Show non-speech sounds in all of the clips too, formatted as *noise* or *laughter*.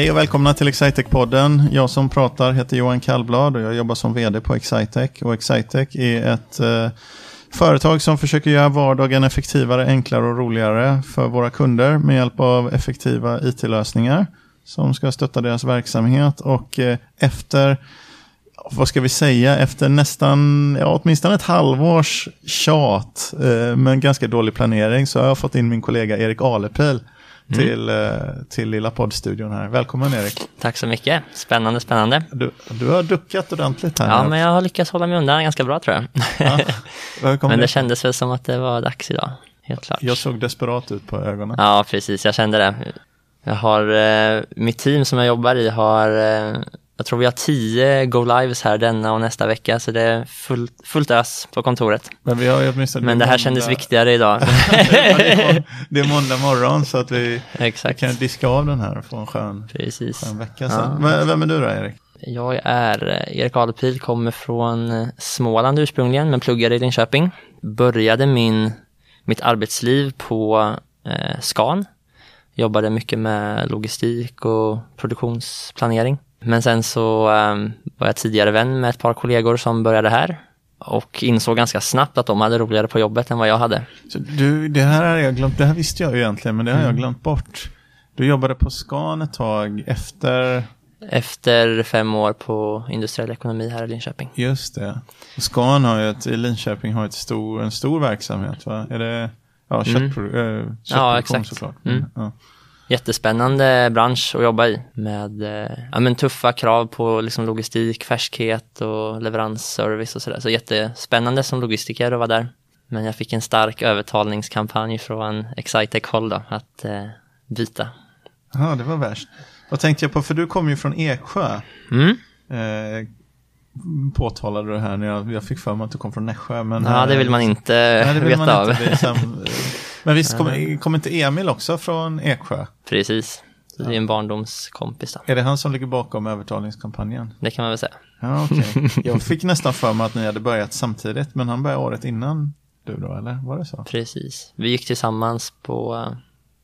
Hej och välkomna till Excitec-podden. Jag som pratar heter Johan Kallblad och jag jobbar som vd på Excitec. Och Excitec är ett eh, företag som försöker göra vardagen effektivare, enklare och roligare för våra kunder med hjälp av effektiva it-lösningar som ska stötta deras verksamhet. Och eh, efter vad ska vi säga, efter nästan, ja, åtminstone ett halvårs tjat eh, med ganska dålig planering så har jag fått in min kollega Erik Alepil Mm. till, mm. till lilla poddstudion här. Välkommen Erik. Tack så mycket. Spännande, spännande. Du, du har duckat ordentligt här. Ja, men jag har lyckats hålla mig undan ganska bra tror jag. Ja, *laughs* men det kändes väl som att det var dags idag, helt klart. Jag såg desperat ut på ögonen. Ja, precis. Jag kände det. Jag har, eh, mitt team som jag jobbar i har eh, jag tror vi har tio go-lives här denna och nästa vecka, så det är fullt, fullt ös på kontoret. Men, vi har åtminstone Men det här måndag... kändes viktigare idag. *laughs* det är måndag morgon så att vi, Exakt. kan diska av den här och få en skön, skön vecka sen. Ja. Vem är du då, Erik? Jag är Erik Adepil, kommer från Småland ursprungligen, men pluggade i Linköping. Började min, mitt arbetsliv på eh, Scan. Jobbade mycket med logistik och produktionsplanering. Men sen så um, var jag tidigare vän med ett par kollegor som började här och insåg ganska snabbt att de hade roligare på jobbet än vad jag hade. Så du, det här har jag glömt, det här visste jag ju egentligen, men det har mm. jag glömt bort. Du jobbade på Scan ett tag efter? Efter fem år på industriell ekonomi här i Linköping. Just det. Scan har ju ett, i Linköping har ett stor, en stor verksamhet, va? Är det, ja, köttpro, mm. äh, köttproduktion ja, exakt. såklart. Mm. Ja jättespännande bransch att jobba i med eh, ja, men tuffa krav på liksom logistik, färskhet och leveransservice och sådär. Så jättespännande som logistiker att vara där. Men jag fick en stark övertalningskampanj från Excitec-håll då att eh, byta. Ja, det var värst. Vad tänkte jag på, för du kom ju från Eksjö. Mm. Eh, påtalade du här när jag, jag fick för mig att du kom från Nässjö. Men, ja, det vill man inte nej, veta man av. *laughs* Men visst kommer kom inte Emil också från Eksjö? Precis. Det är en barndomskompis. Då. Är det han som ligger bakom övertalningskampanjen? Det kan man väl säga. Ja, okay. *laughs* Jag fick nästan för mig att ni hade börjat samtidigt, men han började året innan du då, eller var det så? Precis. Vi gick tillsammans på,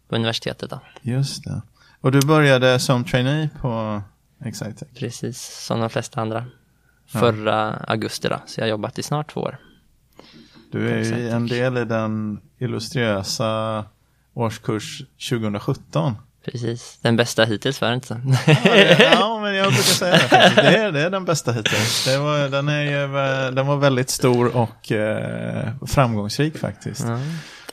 på universitetet då. Just det. Och du började som trainee på Excitec? Precis, som de flesta andra. Förra ja. augusti då, så jag har jobbat i snart två år. Du är ju en del i den illustriösa årskurs 2017. Precis, den bästa hittills var det inte så? Ja, men jag brukar säga det. Det är, det är den bästa hittills. Det var, den, är ju, den var väldigt stor och eh, framgångsrik faktiskt. Mm.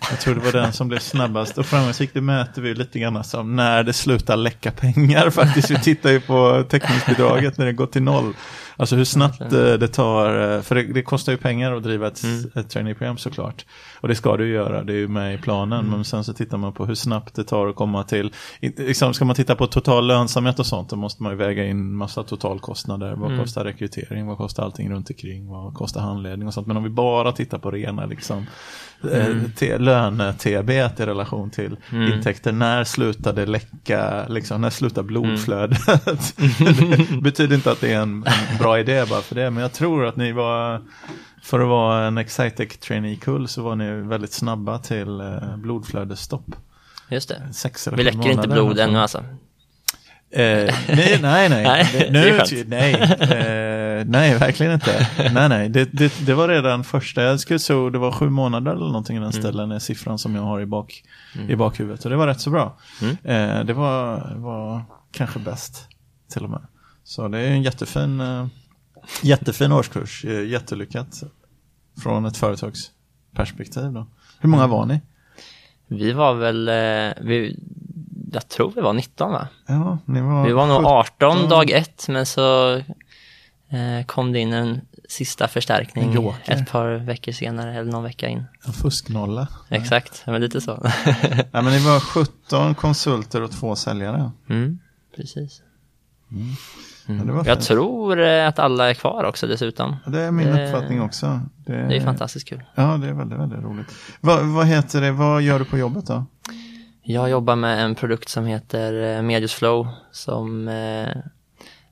Jag tror det var den som blev snabbast och framgångsrik. Det mäter vi lite grann som när det slutar läcka pengar *laughs* faktiskt. Vi tittar ju på täckningsbidraget när det går till noll. Alltså hur snabbt okay. det tar, eh, för det, det, kostar ju pengar att driva ett, mm. ett traineeprogram såklart. Och det ska du göra, det är ju med i planen. Mm. Men sen så tittar man på hur snabbt det tar att komma till, liksom, ska man titta på total lönsamhet och sånt, då måste man ju väga in massa totalkostnader. Vad mm. kostar rekrytering, vad kostar allting runt omkring, vad kostar handledning och sånt. Men om vi bara tittar på rena liksom, eh, mm. löne-TB i relation till mm. intäkter, när slutar det läcka, liksom, när slutar blodflödet? Mm. det *laughs* betyder inte att det är en, en bra idé bara för det, men jag tror att ni var, för att vara en Excitec trainee-kull så var ni väldigt snabba till eh, blodflödesstopp. Just det. Sex Vi läcker inte blod ännu alltså. Eh, nej, nej, nej. nej, nu, nej, eh, nej, verkligen inte. Nej, nej, det, det, det, var redan första, jag skulle tro det var sju månader eller någonting i den mm. ställen, är siffran som jag har i, bak, mm. i bakhuvudet. Och det var rätt så bra. Mm. Eh, det var, var kanske bäst till och med. Så det är en jättefin, eh, jättefin årskurs, eh, jättelyckat från ett företagsperspektiv. Då. Hur många var ni? Vi var väl, eh, vi, jag tror vi var 19 va? Ja, ni var Vi var nog 18 17. dag ett men så eh, kom det in en sista förstärkning ett par veckor senare eller någon vecka in. En fusknolla. Exakt, men lite så. *laughs* ja, men ni var 17 konsulter och två säljare. Mm, precis. Mm. Mm. Ja, jag tror eh, att alla är kvar också dessutom. Det är min det, uppfattning också. Det, det är fantastiskt kul. Ja, det är väldigt, väldigt roligt. Vad, vad heter det, vad gör du på jobbet då? Jag jobbar med en produkt som heter Mediusflow Medius Flow som eh,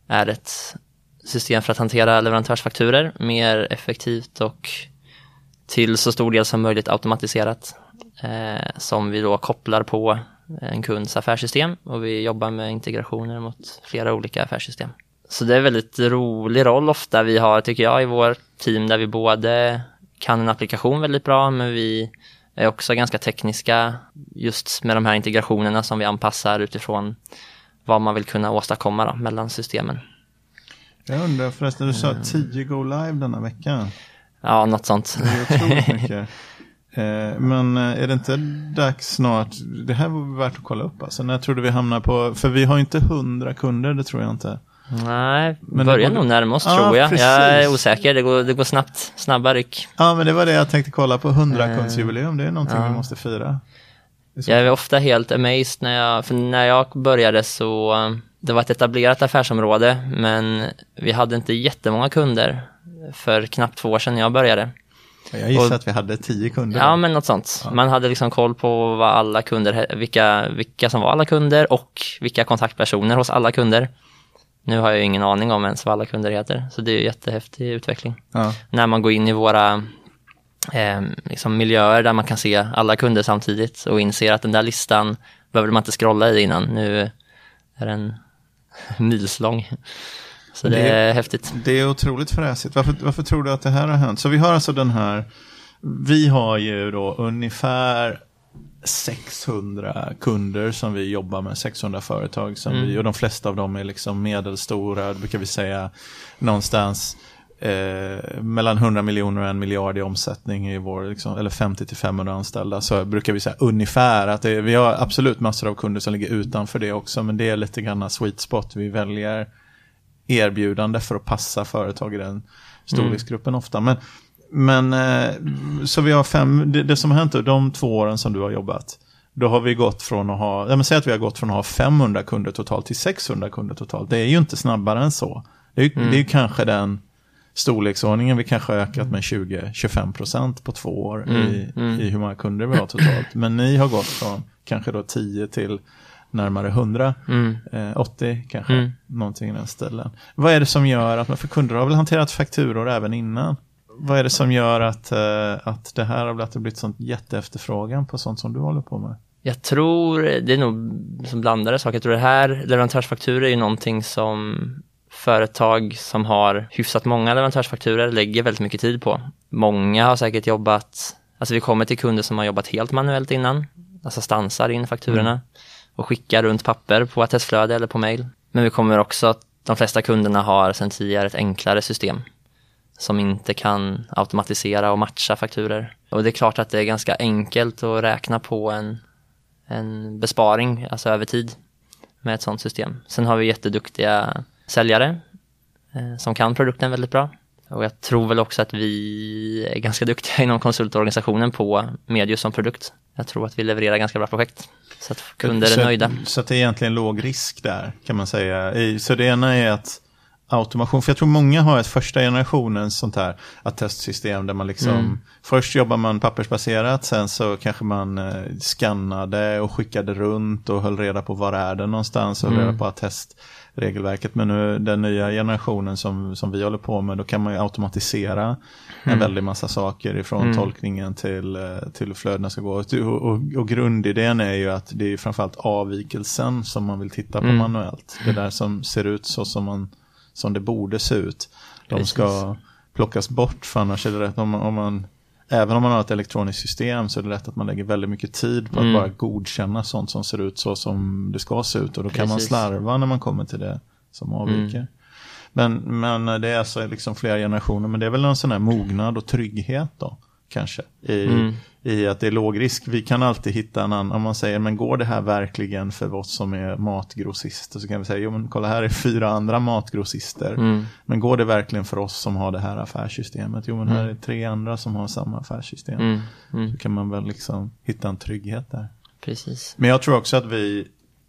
är ett system för att hantera leverantörsfakturer mer effektivt och till så stor del som möjligt automatiserat eh, som vi då kopplar på en kunds affärssystem och vi jobbar med integrationer mot flera olika affärssystem. Så det är en väldigt rolig roll ofta vi har tycker jag i vårt team där vi både kan en applikation väldigt bra men vi är också ganska tekniska just med de här integrationerna som vi anpassar utifrån vad man vill kunna åstadkomma då, mellan systemen. Jag undrar förresten, du sa 10 Go Live denna vecka. Ja, något sånt. Det är *laughs* mycket. Eh, men eh, är det inte dags snart, det här var värt att kolla upp alltså, när jag trodde vi hamnar på, för vi har inte 100 kunder, det tror jag inte. Nej, men börjar nog närma oss ja, tror jag. Precis. Jag är osäker, det går, det går snabbt, snabba ryck. Ja, men det var det jag tänkte kolla på, 100 kundsjubileum, det är någonting ja. vi måste fira. Jag är ofta helt amazed när jag, för när jag började så, det var ett etablerat affärsområde, men vi hade inte jättemånga kunder för knappt två år sedan jag började. Jag gissar och, att vi hade tio kunder. Ja, men något sånt. Ja. Man hade liksom koll på vad alla kunder, vilka, vilka som var alla kunder och vilka kontaktpersoner hos alla kunder. Nu har jag ingen aning om ens vad alla kunder heter, så det är jättehäftig utveckling. Ja. När man går in i våra eh, liksom miljöer där man kan se alla kunder samtidigt och inser att den där listan behöver man inte scrolla i innan. Nu är den *laughs* milslång. Så det, det är, är häftigt. Det är otroligt fräsigt. Varför, varför tror du att det här har hänt? Så vi har alltså den här, vi har ju då ungefär 600 kunder som vi jobbar med, 600 företag som mm. vi, och de flesta av dem är liksom medelstora, brukar vi säga någonstans eh, mellan 100 miljoner och en miljard i omsättning i vår, liksom, eller 50 till 500 anställda, så brukar vi säga ungefär att det, vi har absolut massor av kunder som ligger utanför det också, men det är lite grann sweet spot, vi väljer erbjudande för att passa företag i den storleksgruppen mm. ofta. Men, men eh, så vi har fem, det, det som har hänt de två åren som du har jobbat, då har vi gått från att ha, jag säg att vi har gått från att ha 500 kunder totalt till 600 kunder totalt. Det är ju inte snabbare än så. Det är, mm. det är kanske den storleksordningen vi kanske har ökat med 20-25% på två år mm. I, mm. i hur många kunder vi har totalt. Men ni har gått från kanske då 10 till närmare 100, mm. eh, 80 kanske, mm. någonting i den stilen. Vad är det som gör att, för kunder har väl hanterat fakturor även innan? Vad är det som gör att, eh, att det här har blivit, sånt jätteefterfrågan på sånt som du håller på med? Jag tror, det är nog som blandade saker, jag tror det här, leverantörsfakturor är ju någonting som företag som har hyfsat många leverantörsfakturor lägger väldigt mycket tid på. Många har säkert jobbat, alltså vi kommer till kunder som har jobbat helt manuellt innan, alltså stansar in fakturorna. Mm och skicka runt papper på attestflöde eller på mail. Men vi kommer också att de flesta kunderna har sedan tidigare ett enklare system som inte kan automatisera och matcha fakturer. Och det är klart att det är ganska enkelt att räkna på en, en besparing, alltså över tid, med ett sådant system. Sen har vi jätteduktiga säljare eh, som kan produkten väldigt bra. Och jag tror väl också att vi är ganska duktiga inom konsultorganisationen på Medius som produkt. Jag tror att vi levererar ganska bra projekt. Så att kunder så, är nöjda. Så att det är egentligen låg risk där kan man säga. Så det ena är att automation, för jag tror många har ett första generationens sånt här attestsystem där man liksom mm. först jobbar man pappersbaserat, sen så kanske man eh, skannade och skickade runt och höll reda på var är det någonstans och höll mm. reda på attest regelverket. Men nu den nya generationen som, som vi håller på med, då kan man ju automatisera mm. en väldig massa saker ifrån mm. tolkningen till, eh, till flödena ska gå. Och, och, och, grundidén är ju att det är framförallt avvikelsen som man vill titta på mm. manuellt. Det där som ser ut så som, man, som det borde se ut. De Precis. ska plockas bort, för annars är det rätt om om man även om man har ett elektroniskt system så är det lätt att man lägger väldigt mycket tid på mm. att bara godkänna sånt som ser ut så som det ska se ut och då kan man slarva när man kommer till det som avviker. Mm. Men, men det är alltså liksom flera generationer, men det är väl en sån här mognad och trygghet då kanske. I, mm. I att det är låg risk. Vi kan alltid hitta en annan, om man säger, men går det här verkligen för oss som är matgrossister? Så kan vi säga, jo men kolla här är fyra andra matgrossister. Mm. Men går det verkligen för oss som har det här affärssystemet? Jo men här mm. är tre andra som har samma affärssystem. Mm. Mm. Så kan man väl liksom hitta en trygghet där. Precis. Men jag tror också att vi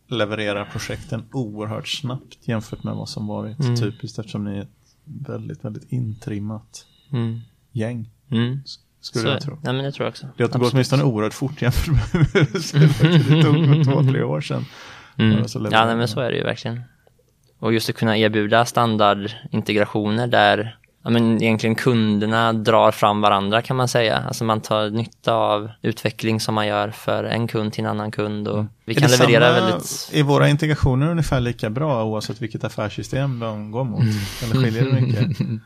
levererar projekten oerhört snabbt jämfört med vad som varit mm. typiskt eftersom ni är ett väldigt, väldigt intrimmat gäng. Mm. Skulle så, jag tro. Ja, men det tror jag också. Det har gått åtminstone oerhört fort jämfört med *laughs* hur det tog för två, tre år sedan. Mm. Ja, nej, men så är det ju verkligen. Och just att kunna erbjuda standardintegrationer där ja, men egentligen kunderna drar fram varandra kan man säga. Alltså man tar nytta av utveckling som man gör för en kund till en annan kund och vi Är kan leverera samma- väldigt... Är våra integrationer ungefär lika bra oavsett vilket affärssystem de går mot? Mm. Eller skiljer det mycket? *laughs*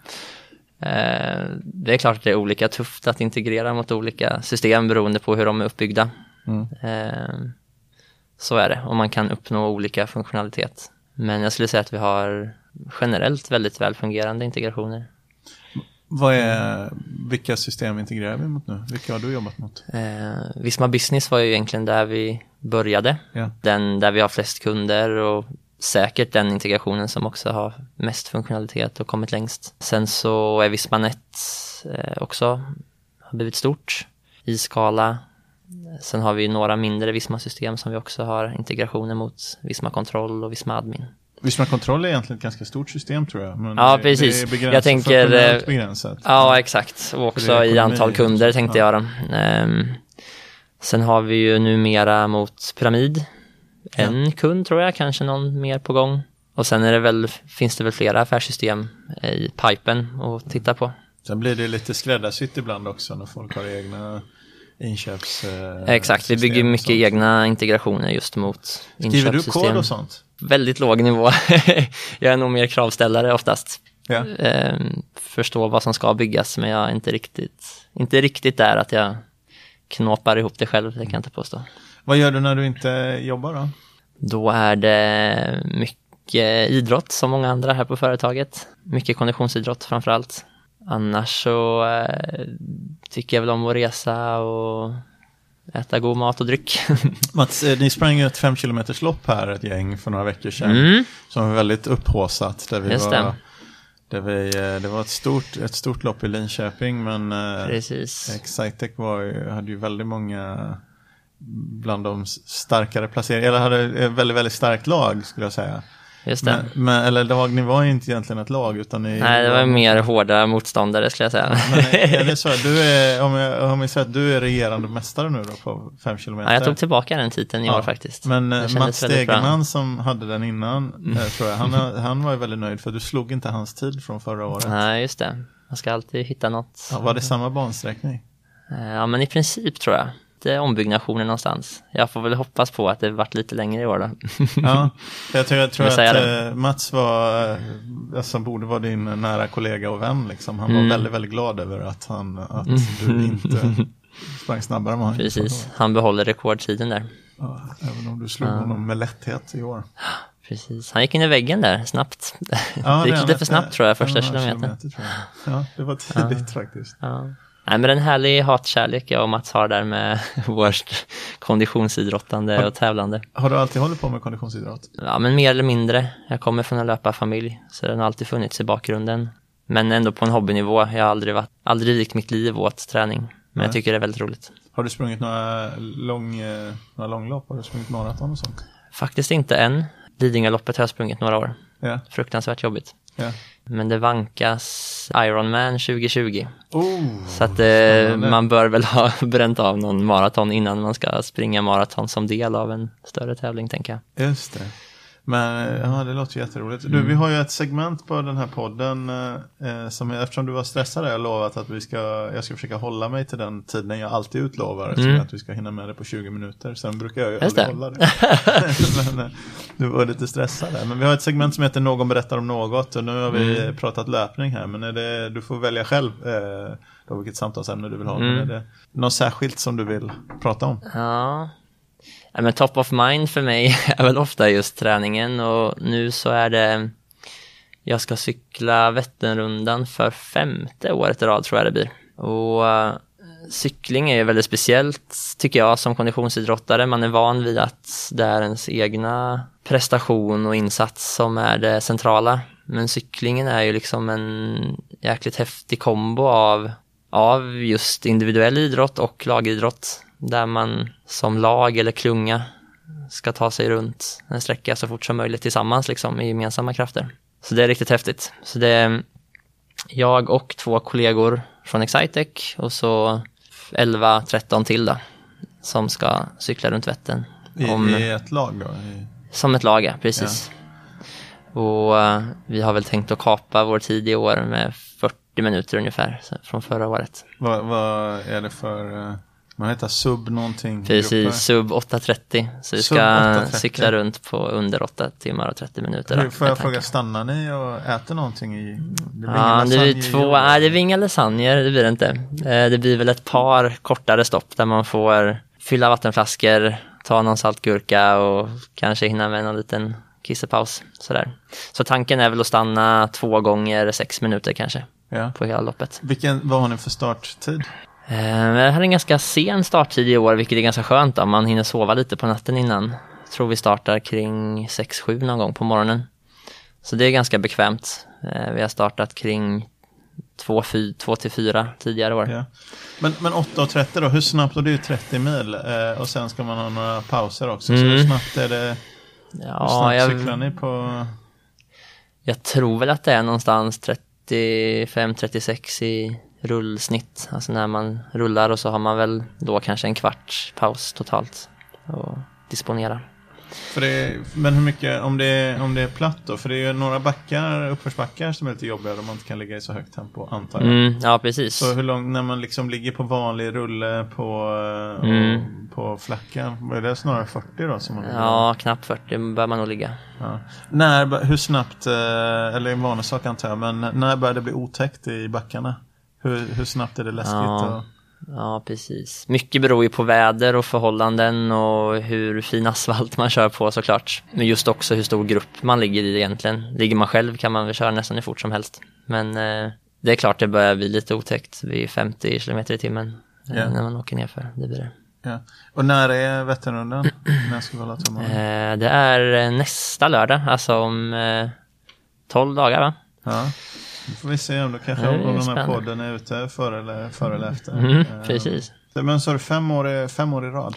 Eh, det är klart att det är olika tufft att integrera mot olika system beroende på hur de är uppbyggda. Mm. Eh, så är det och man kan uppnå olika funktionalitet. Men jag skulle säga att vi har generellt väldigt välfungerande integrationer. Vad är, vilka system integrerar vi mot nu? Vilka har du jobbat mot? Eh, Visma Business var ju egentligen där vi började. Ja. Den där vi har flest kunder och säkert den integrationen som också har mest funktionalitet och kommit längst. Sen så är Vismanet eh, också har blivit stort i skala. Sen har vi några mindre Visma-system som vi också har integrationer mot Visma Kontroll och Visma Admin. Visma Kontroll är egentligen ett ganska stort system tror jag. Men Ja, det, precis. Det är begränsat, Jag tänker, eh, begränsat. Ja, exakt. Och också i antal kunder tänkte Ja. jag då. Ehm, sen har vi ju numera mot Pyramid. En kund tror jag, kanske någon mer på gång. Och sen är det väl, finns det väl flera affärssystem i pipen att titta på. Sen blir det lite skräddarsytt ibland också när folk har egna inköps... eh, Exakt, vi bygger mycket egna integrationer just mot Skriver du inköpssystem. kod och sånt? Väldigt låg nivå. *laughs* jag är nog mer kravställare oftast. Ja. Ehm, förstå vad som ska byggas, men jag är inte riktigt, inte riktigt där att jag knåpar ihop det själv, det kan jag inte påstå. Vad gör du när du inte jobbar då? Då är det mycket idrott som många andra här på företaget. Mycket konditionsidrott framför allt. Annars så eh, tycker jag väl om att resa och äta god mat och dryck. *laughs* Mats, eh, ni sprang ju ett fem kilometers lopp här ett gäng för några veckor sedan. Mm. Som var väldigt upphaussat. Där vi Just var, det. Där vi, eh, det var ett stort, ett stort lopp i Linköping men Precis. Excitec var ju, hade ju väldigt många bland de starkare placeringar, eller hade ett väldigt, väldigt starkt lag skulle jag säga. Just det. Men, men, eller lag, ni var inte egentligen ett lag utan ni Nej, det var mer hårda motståndare skulle jag säga. Men är det så, du är, om jag, jag säger att du är regerande mästare nu då på fem kilometer? Ja, jag tog tillbaka den titeln i Ja, år faktiskt. Men eh, Mats. Mm. Stegeman som hade den innan, eh, tror jag, han, har- han var ju väldigt nöjd för du slog inte hans tid från förra året. Nej, just det. Man ska alltid hitta något. Ja, var det samma bansträckning? Eh, Ja, men i princip tror jag. Är ombyggnationer någonstans. Jag får väl hoppas på att det varit lite längre i år då. Ja, *laughs* jag tror, jag tror Jag att det. eh, Mats var, eh, alltså borde vara din nära kollega och vän liksom. Han Mm. var väldigt, väldigt glad över att, han, att du inte *laughs* sprang snabbare än vad han Precis, han behåller rekordtiden där. Ja, även om du slog honom med lätthet i år. Precis, han gick in i väggen där snabbt. Ja, *laughs* det gick lite för snabbt tror jag, första kilometern. kilometer, tror jag. Ja, det var tidigt faktiskt. Nej, men en härlig hatkärlek jag och Mats har där med *laughs* vårt konditionsidrottande och tävlande. Har du alltid hållit på med konditionsidrott? Ja, men mer eller mindre. Jag kommer från en löparfamilj, så den har alltid funnits i bakgrunden. Men ändå på en hobbynivå. Jag har aldrig, varit, aldrig vikt mitt liv åt träning. Men Nej. jag tycker det är väldigt roligt. Har du sprungit några, lång, eh, några långlopp? Har du sprungit maraton och sånt? Faktiskt inte än. Lidingöloppet har jag sprungit några år. Ja, Fruktansvärt jobbigt. ja. Men det vankas Ironman 2020. Oh, Så att eh, man bör väl ha *laughs* bränt av någon maraton innan man ska springa maraton som del av en större tävling tänker jag. Just det. Men ja, det låter jätteroligt. Du, vi har ju ett segment på den här podden eh, som är, eftersom du var stressad har jag lovat att vi ska, jag ska försöka hålla mig till den tiden jag alltid utlovar. Som är att vi ska hinna med det på 20 minuter. Sen brukar jag ju Just aldrig det. hålla det. *laughs* Men eh, du var lite stressad där. Men vi har ett segment som heter Någon berättar om något. Och nu har vi Mm. pratat löpning här. Men är det, du får välja själv eh, då vilket samtalsämne du vill ha. Mm. Men är det något särskilt som du vill prata om? Ja ja, men top of mind för mig *laughs* är väl ofta just träningen och nu så är det jag ska cykla Vätternrundan för femte året i rad tror jag det blir. Och eh, cykling är ju väldigt speciellt tycker jag som konditionsidrottare. Man är van vid att det är ens egna prestation och insats som är det centrala. Men cyklingen är ju liksom en jäkligt häftig kombo av, av just individuell idrott och lagidrott. Där man som lag eller klunga ska ta sig runt en sträcka så fort som möjligt tillsammans liksom i gemensamma krafter. Så det är riktigt häftigt. Så det är jag och två kollegor från Excitec och så 11-13 till då som ska cykla runt Vättern. I, Om- i ett lag då? I, Som ett lag, ja, precis. Och eh, vi har väl tänkt att kapa vår tid i år med 40 minuter ungefär från förra året. Vad, vad är det för, man heter sub någonting? Precis, grupper? sub 8.30. Så vi ska 8.30. cykla runt på under 8 timmar och 30 minuter. Hur, får jag fråga, stannar ni och äter någonting i? Det ja, det blir två, nej det blir inga lasagner, det blir det inte. Det blir väl ett par kortare stopp där man får fylla vattenflaskor, ta någon saltgurka och kanske hinna med någon liten kissepaus. Sådär. Så tanken är väl att stanna två gånger sex minuter kanske ja. på hela loppet. Vilken, vad har ni för starttid? Eh, jag hade en ganska sen starttid i år, vilket är ganska skönt. Då. Man hinner sova lite på natten innan. Jag tror vi startar kring 6-7 någon gång på morgonen. Så det är ganska bekvämt. Eh, vi har startat kring 2-4 tidigare år. Ja. Men, men 8.30 då, hur snabbt, och det är ju 30 mil eh, och sen ska man ha några pauser också. Mm. Så hur snabbt är det, ja, hur snabbt jag, cyklar ni på? Jag tror väl att det är någonstans 35-36 i rullsnitt. Alltså när man rullar och så har man väl då kanske en kvarts paus totalt att disponera. Det, men hur mycket, om det, är, om det är platt då? För det är ju några backar, uppförsbackar som är lite jobbiga om man inte kan ligga i så högt tempo antar jag. Mm, ja, precis. Så hur långt, när man liksom ligger på vanlig rulle på, mm. på flackan, är det snarare 40 då? Som man ja, knappt 40 bör man nog ligga. Ja. När, hur snabbt, eh, eller en vanlig sak antar jag, men när börjar det bli otäckt i backarna? Hur, hur snabbt är det läskigt? Ja. Och... Ja, precis. Mycket beror ju på väder och förhållanden och hur fin asfalt man kör på såklart. Men just också hur stor grupp man ligger i egentligen. Ligger man själv kan man väl köra nästan hur fort som helst. Men eh, det är klart det börjar bli lite otäckt vid 50 km i timmen yeah. när man åker nerför. Det blir det. Ja. Och när är Vätternrundan? när ska vi hålla tummarna? Eh, det är nästa lördag, alltså om eh, 12 dagar va? Ja. Nu får vi se om, då kanske om den här podden är ute före eller, före eller efter. Mm, precis. Men så är det fem år, fem år i rad?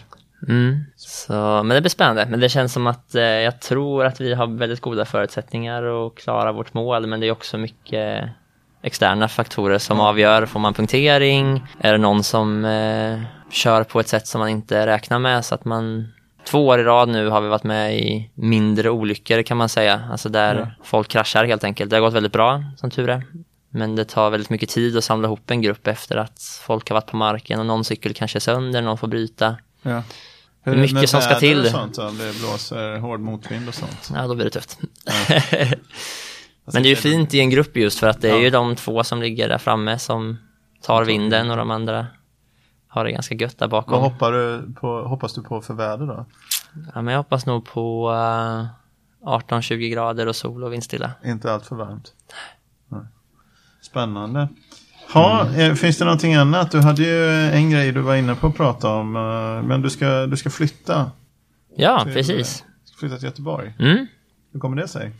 Mm. Så, men det blir spännande. Men det känns som att eh, jag tror att vi har väldigt goda förutsättningar att klara vårt mål. Men det är också mycket externa faktorer som avgör. Får man punktering? Är det någon som eh, kör på ett sätt som man inte räknar med så att man Två år i rad nu har vi varit med i mindre olyckor kan man säga. Alltså där ja. folk kraschar helt enkelt. Det har gått väldigt bra som tur är. Men det tar väldigt mycket tid att samla ihop en grupp efter att folk har varit på marken och någon cykel kanske är sönder, någon får bryta. Ja. Hur, mycket som ska till. Och sånt, om det blåser hård motvind och sånt? Ja, då blir det tufft. Ja. *laughs* Men det är ju fint i en grupp just för att det är ja. ju de två som ligger där framme som tar vinden och de andra har det ganska gött där bakom. Vad hoppar du på, hoppas du på för väder då? Ja, men jag hoppas nog på uh, eh, 18-20 grader och sol och vindstilla. Inte allt för varmt? Nej. Spännande. Ha, mm. Finns det någonting annat? Du hade ju en grej du var inne på att prata om, uh, men du ska, du ska flytta. Ja, till, precis. Ska flytta till Göteborg. Mm. Hur kommer det sig?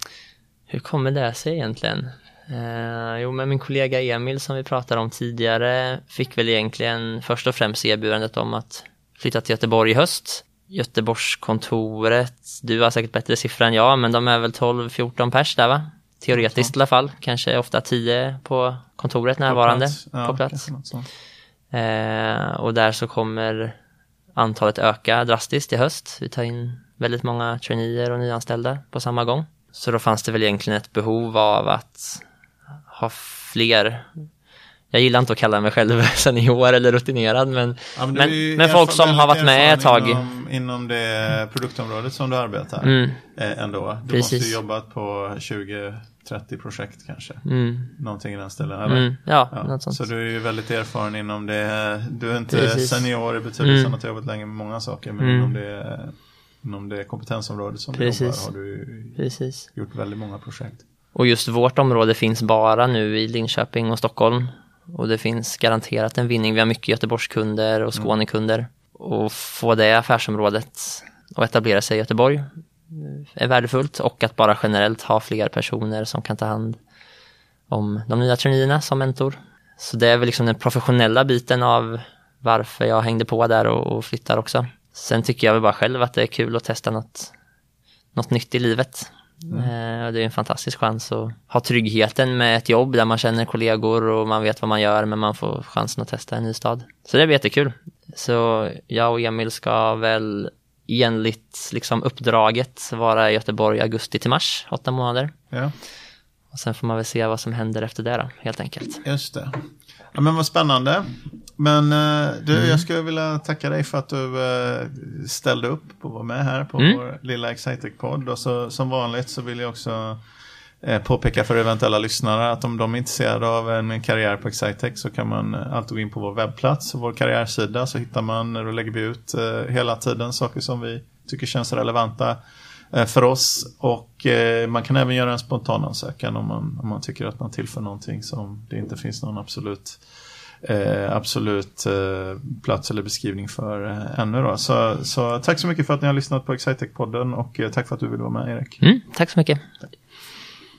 Hur kommer det sig egentligen? Eh, jo, men min kollega Emil som vi pratade om tidigare fick väl egentligen först och främst erbjudandet om att flytta till Göteborg i höst. Göteborgskontoret, du har säkert bättre siffror än jag, men de är väl 12-14 pers där va? Teoretiskt i alla fall, kanske ofta 10 på kontoret närvarande på plats. Ja, på plats. Eh, och där så kommer antalet öka drastiskt i höst. Vi tar in väldigt många traineer och nyanställda på samma gång. Så då fanns det väl egentligen ett behov av att ha fler jag gillar inte att kalla mig själv *laughs* senior eller rutinerad men, ja, men, men, men folk som har varit med ett tag. Inom, inom det produktområdet som du arbetar mm. eh, ändå. Du Precis. måste ju jobbat på 20 30 projekt kanske. Mm. Någonting i den stilen, eller? Mm, ja, ja, något sånt. Så du är ju väldigt erfaren inom det. Du är inte Precis. senior i betydelsen mm. att du har jobbat länge med många saker, men mm. inom det inom det kompetensområdet som Precis. du jobbar har du Precis. gjort väldigt många projekt. Och just vårt område finns bara nu i Linköping och Stockholm. Och det finns garanterat en vinning. Vi har mycket Göteborgskunder och mm. Skånekunder. Och få det affärsområdet att etablera sig i Göteborg är värdefullt och att bara generellt ha fler personer som kan ta hand om de nya traineerna som mentor. Så det är väl liksom den professionella biten av varför jag hängde på där och flyttar också. Sen tycker jag väl bara själv att det är kul att testa något, något nytt i livet. Mm. Eh, det är en fantastisk chans att ha tryggheten med ett jobb där man känner kollegor och man vet vad man gör men man får chansen att testa en ny stad. Så det blir jättekul. Så jag och Emil ska väl enligt liksom uppdraget vara i Göteborg augusti till mars, åtta månader. Ja. Och sen får man väl se vad som händer efter det då, helt enkelt. Just det. Ja, men vad spännande. Men eh, du, mm. jag skulle vilja tacka dig för att du eh, ställde upp och var med här på mm. vår lilla Excitec-podd. Och så, som vanligt så vill jag också eh, påpeka för eventuella lyssnare att om de är intresserade av en karriär på Excitec så kan man alltid gå in på vår webbplats och vår karriärsida så hittar man, då lägger vi ut hela tiden saker som vi tycker känns relevanta Eh, för oss. Och eh, man kan även göra en spontan ansökan om man, om man tycker att man tillför någonting som det inte finns någon absolut eh, absolut eh, plats eller beskrivning för eh, ännu. Då. Så, så tack så mycket för att ni har lyssnat på Excitec-podden och eh, tack för att du ville vara med Erik. Mm, tack så mycket. Tack.